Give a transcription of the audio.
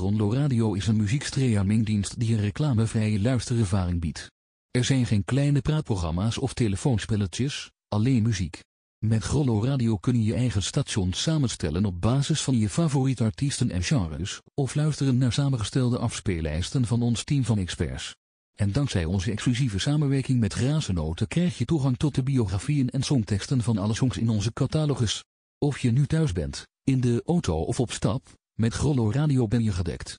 Grollo Radio is een muziekstreamingdienst die een reclamevrije luisterervaring biedt. Er zijn geen kleine praatprogramma's of telefoonspelletjes, alleen muziek. Met Grollo Radio kun je je eigen station samenstellen op basis van je favoriete artiesten en genres, of luisteren naar samengestelde afspeellijsten van ons team van experts. En dankzij onze exclusieve samenwerking met Grazenoten krijg je toegang tot de biografieën en songteksten van alle songs in onze catalogus. Of je nu thuis bent, in de auto of op stap, met Grollo Radio ben je gedekt.